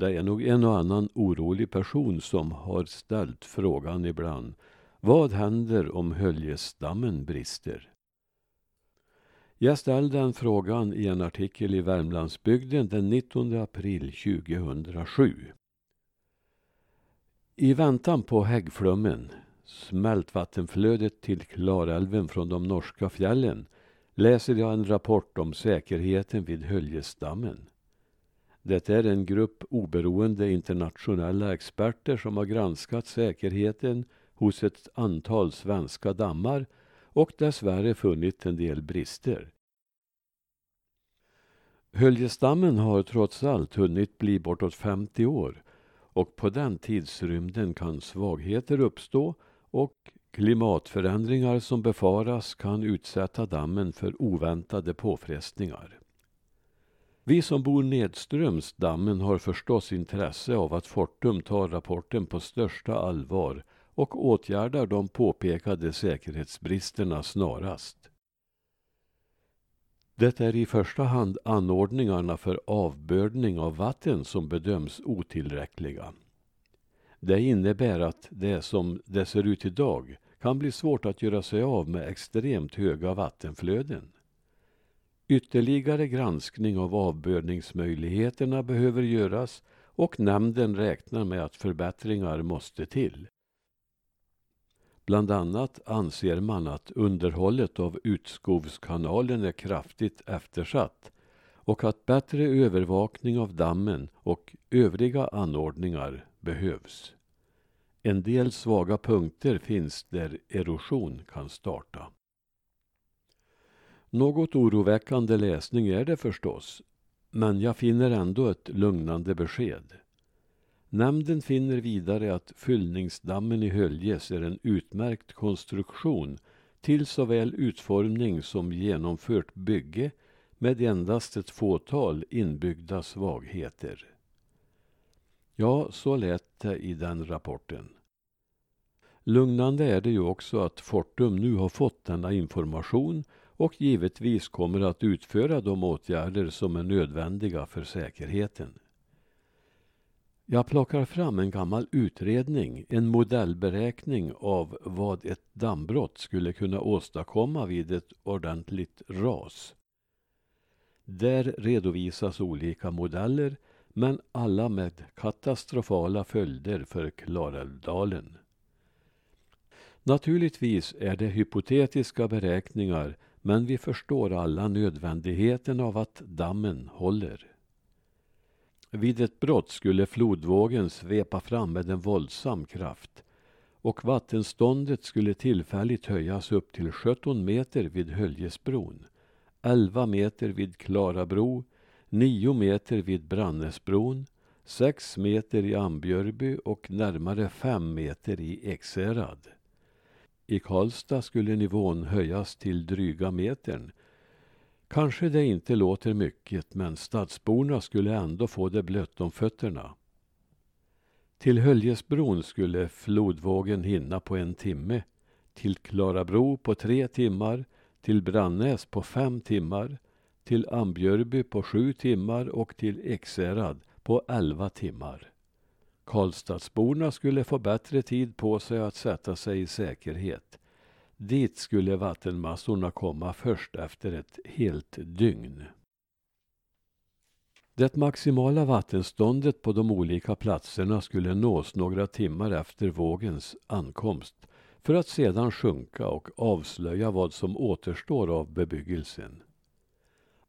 Det är nog en och annan orolig person som har ställt frågan ibland. Vad händer om Höljesdammen brister? Jag ställde den frågan i en artikel i Värmlandsbygden den 19 april 2007. I väntan på häggflummen, smältvattenflödet till Klarälven från de norska fjällen, läser jag en rapport om säkerheten vid Höljesdammen. Det är en grupp oberoende internationella experter som har granskat säkerheten hos ett antal svenska dammar och dessvärre funnit en del brister. Höljesdammen har trots allt hunnit bli bortåt 50 år och på den tidsrymden kan svagheter uppstå och klimatförändringar som befaras kan utsätta dammen för oväntade påfrestningar. Vi som bor nedströms dammen har förstås intresse av att Fortum tar rapporten på största allvar och åtgärdar de påpekade säkerhetsbristerna snarast. Det är i första hand anordningarna för avbördning av vatten som bedöms otillräckliga. Det innebär att det som det ser ut idag kan bli svårt att göra sig av med extremt höga vattenflöden. Ytterligare granskning av avbördningsmöjligheterna behöver göras och nämnden räknar med att förbättringar måste till. Bland annat anser man att underhållet av Utskovskanalen är kraftigt eftersatt och att bättre övervakning av dammen och övriga anordningar behövs. En del svaga punkter finns där erosion kan starta. Något oroväckande läsning är det förstås, men jag finner ändå ett lugnande besked. Nämnden finner vidare att fyllningsdammen i Höljes är en utmärkt konstruktion till såväl utformning som genomfört bygge med endast ett fåtal inbyggda svagheter. Ja, så lät det i den rapporten. Lugnande är det ju också att Fortum nu har fått denna information och givetvis kommer att utföra de åtgärder som är nödvändiga för säkerheten. Jag plockar fram en gammal utredning, en modellberäkning av vad ett dammbrott skulle kunna åstadkomma vid ett ordentligt ras. Där redovisas olika modeller, men alla med katastrofala följder för Klarälvdalen. Naturligtvis är det hypotetiska beräkningar, men vi förstår alla nödvändigheten av att dammen håller. Vid ett brott skulle flodvågen svepa fram med en våldsam kraft och vattenståndet skulle tillfälligt höjas upp till 17 meter vid Höljesbron, 11 meter vid Klarabro, 9 meter vid Brannäsbron, 6 meter i Ambjörby och närmare 5 meter i Ekshärad. I Karlstad skulle nivån höjas till dryga metern Kanske det inte låter mycket, men stadsborna skulle ändå få det blött om fötterna. Till Höljesbron skulle flodvågen hinna på en timme, till Klarabro på tre timmar, till Brannäs på fem timmar, till Ambjörby på sju timmar och till Ekshärad på elva timmar. Karlstadsborna skulle få bättre tid på sig att sätta sig i säkerhet. Dit skulle vattenmassorna komma först efter ett helt dygn. Det maximala vattenståndet på de olika platserna skulle nås några timmar efter vågens ankomst för att sedan sjunka och avslöja vad som återstår av bebyggelsen.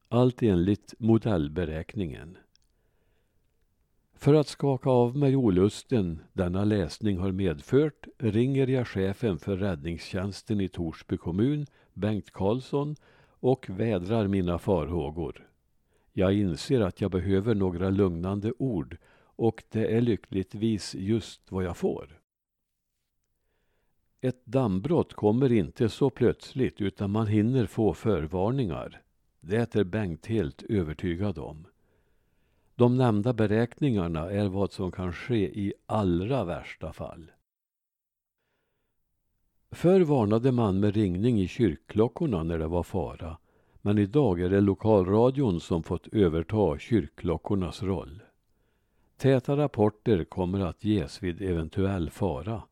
Allt enligt modellberäkningen. För att skaka av mig olusten denna läsning har medfört ringer jag chefen för räddningstjänsten i Torsby kommun, Bengt Karlsson, och vädrar mina farhågor. Jag inser att jag behöver några lugnande ord och det är lyckligtvis just vad jag får. Ett dammbrott kommer inte så plötsligt utan man hinner få förvarningar. Det är Bengt helt övertygad om. De nämnda beräkningarna är vad som kan ske i allra värsta fall. Förr varnade man med ringning i kyrkklockorna när det var fara, men idag är det lokalradion som fått överta kyrkklockornas roll. Täta rapporter kommer att ges vid eventuell fara.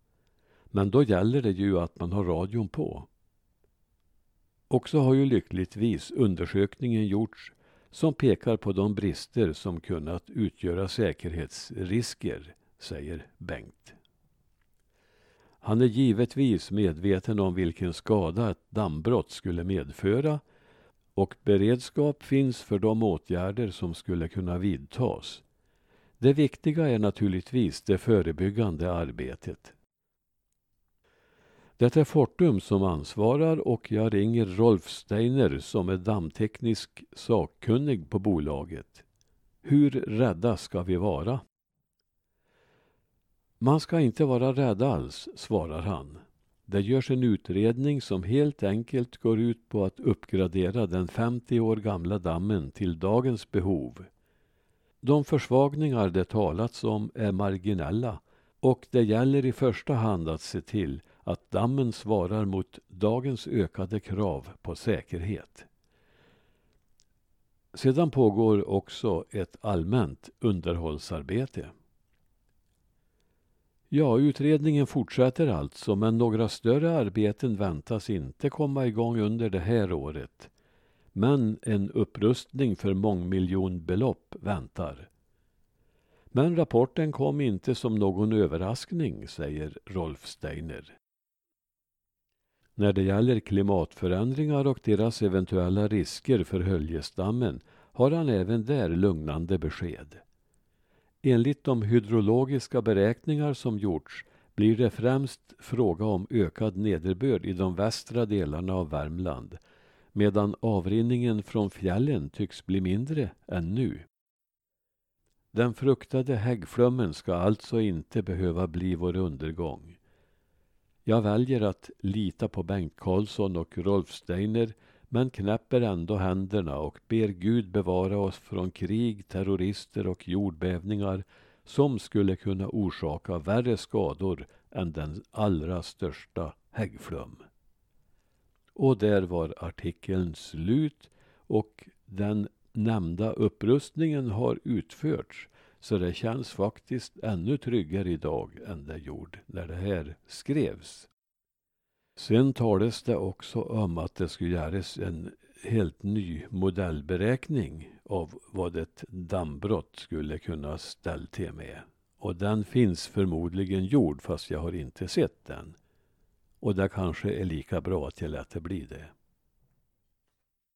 Men då gäller det ju att man har radion på. Också har ju lyckligtvis undersökningen gjorts som pekar på de brister som kunnat utgöra säkerhetsrisker, säger Bengt. Han är givetvis medveten om vilken skada ett dammbrott skulle medföra och beredskap finns för de åtgärder som skulle kunna vidtas. Det viktiga är naturligtvis det förebyggande arbetet. Det är Fortum som ansvarar och jag ringer Rolf Steiner som är dammteknisk sakkunnig på bolaget. Hur rädda ska vi vara? Man ska inte vara rädd alls, svarar han. Det görs en utredning som helt enkelt går ut på att uppgradera den 50 år gamla dammen till dagens behov. De försvagningar det talats om är marginella och det gäller i första hand att se till att dammen svarar mot dagens ökade krav på säkerhet. Sedan pågår också ett allmänt underhållsarbete. Ja, utredningen fortsätter alltså, men några större arbeten väntas inte komma igång under det här året. Men en upprustning för mångmiljonbelopp väntar. Men rapporten kom inte som någon överraskning, säger Rolf Steiner. När det gäller klimatförändringar och deras eventuella risker för Höljesdammen har han även där lugnande besked. Enligt de hydrologiska beräkningar som gjorts blir det främst fråga om ökad nederbörd i de västra delarna av Värmland medan avrinningen från fjällen tycks bli mindre än nu. Den fruktade häggflummen ska alltså inte behöva bli vår undergång. Jag väljer att lita på Bengt Karlsson och Rolf Steiner men knäpper ändå händerna och ber Gud bevara oss från krig, terrorister och jordbävningar som skulle kunna orsaka värre skador än den allra största häggflum. Och där var artikeln slut och den nämnda upprustningen har utförts så det känns faktiskt ännu tryggare idag än det gjorde när det här skrevs. Sen talades det också om att det skulle göras en helt ny modellberäkning av vad ett dammbrott skulle kunna ställa till med. Och den finns förmodligen gjord fast jag har inte sett den. Och det kanske är lika bra att jag lät det bli det.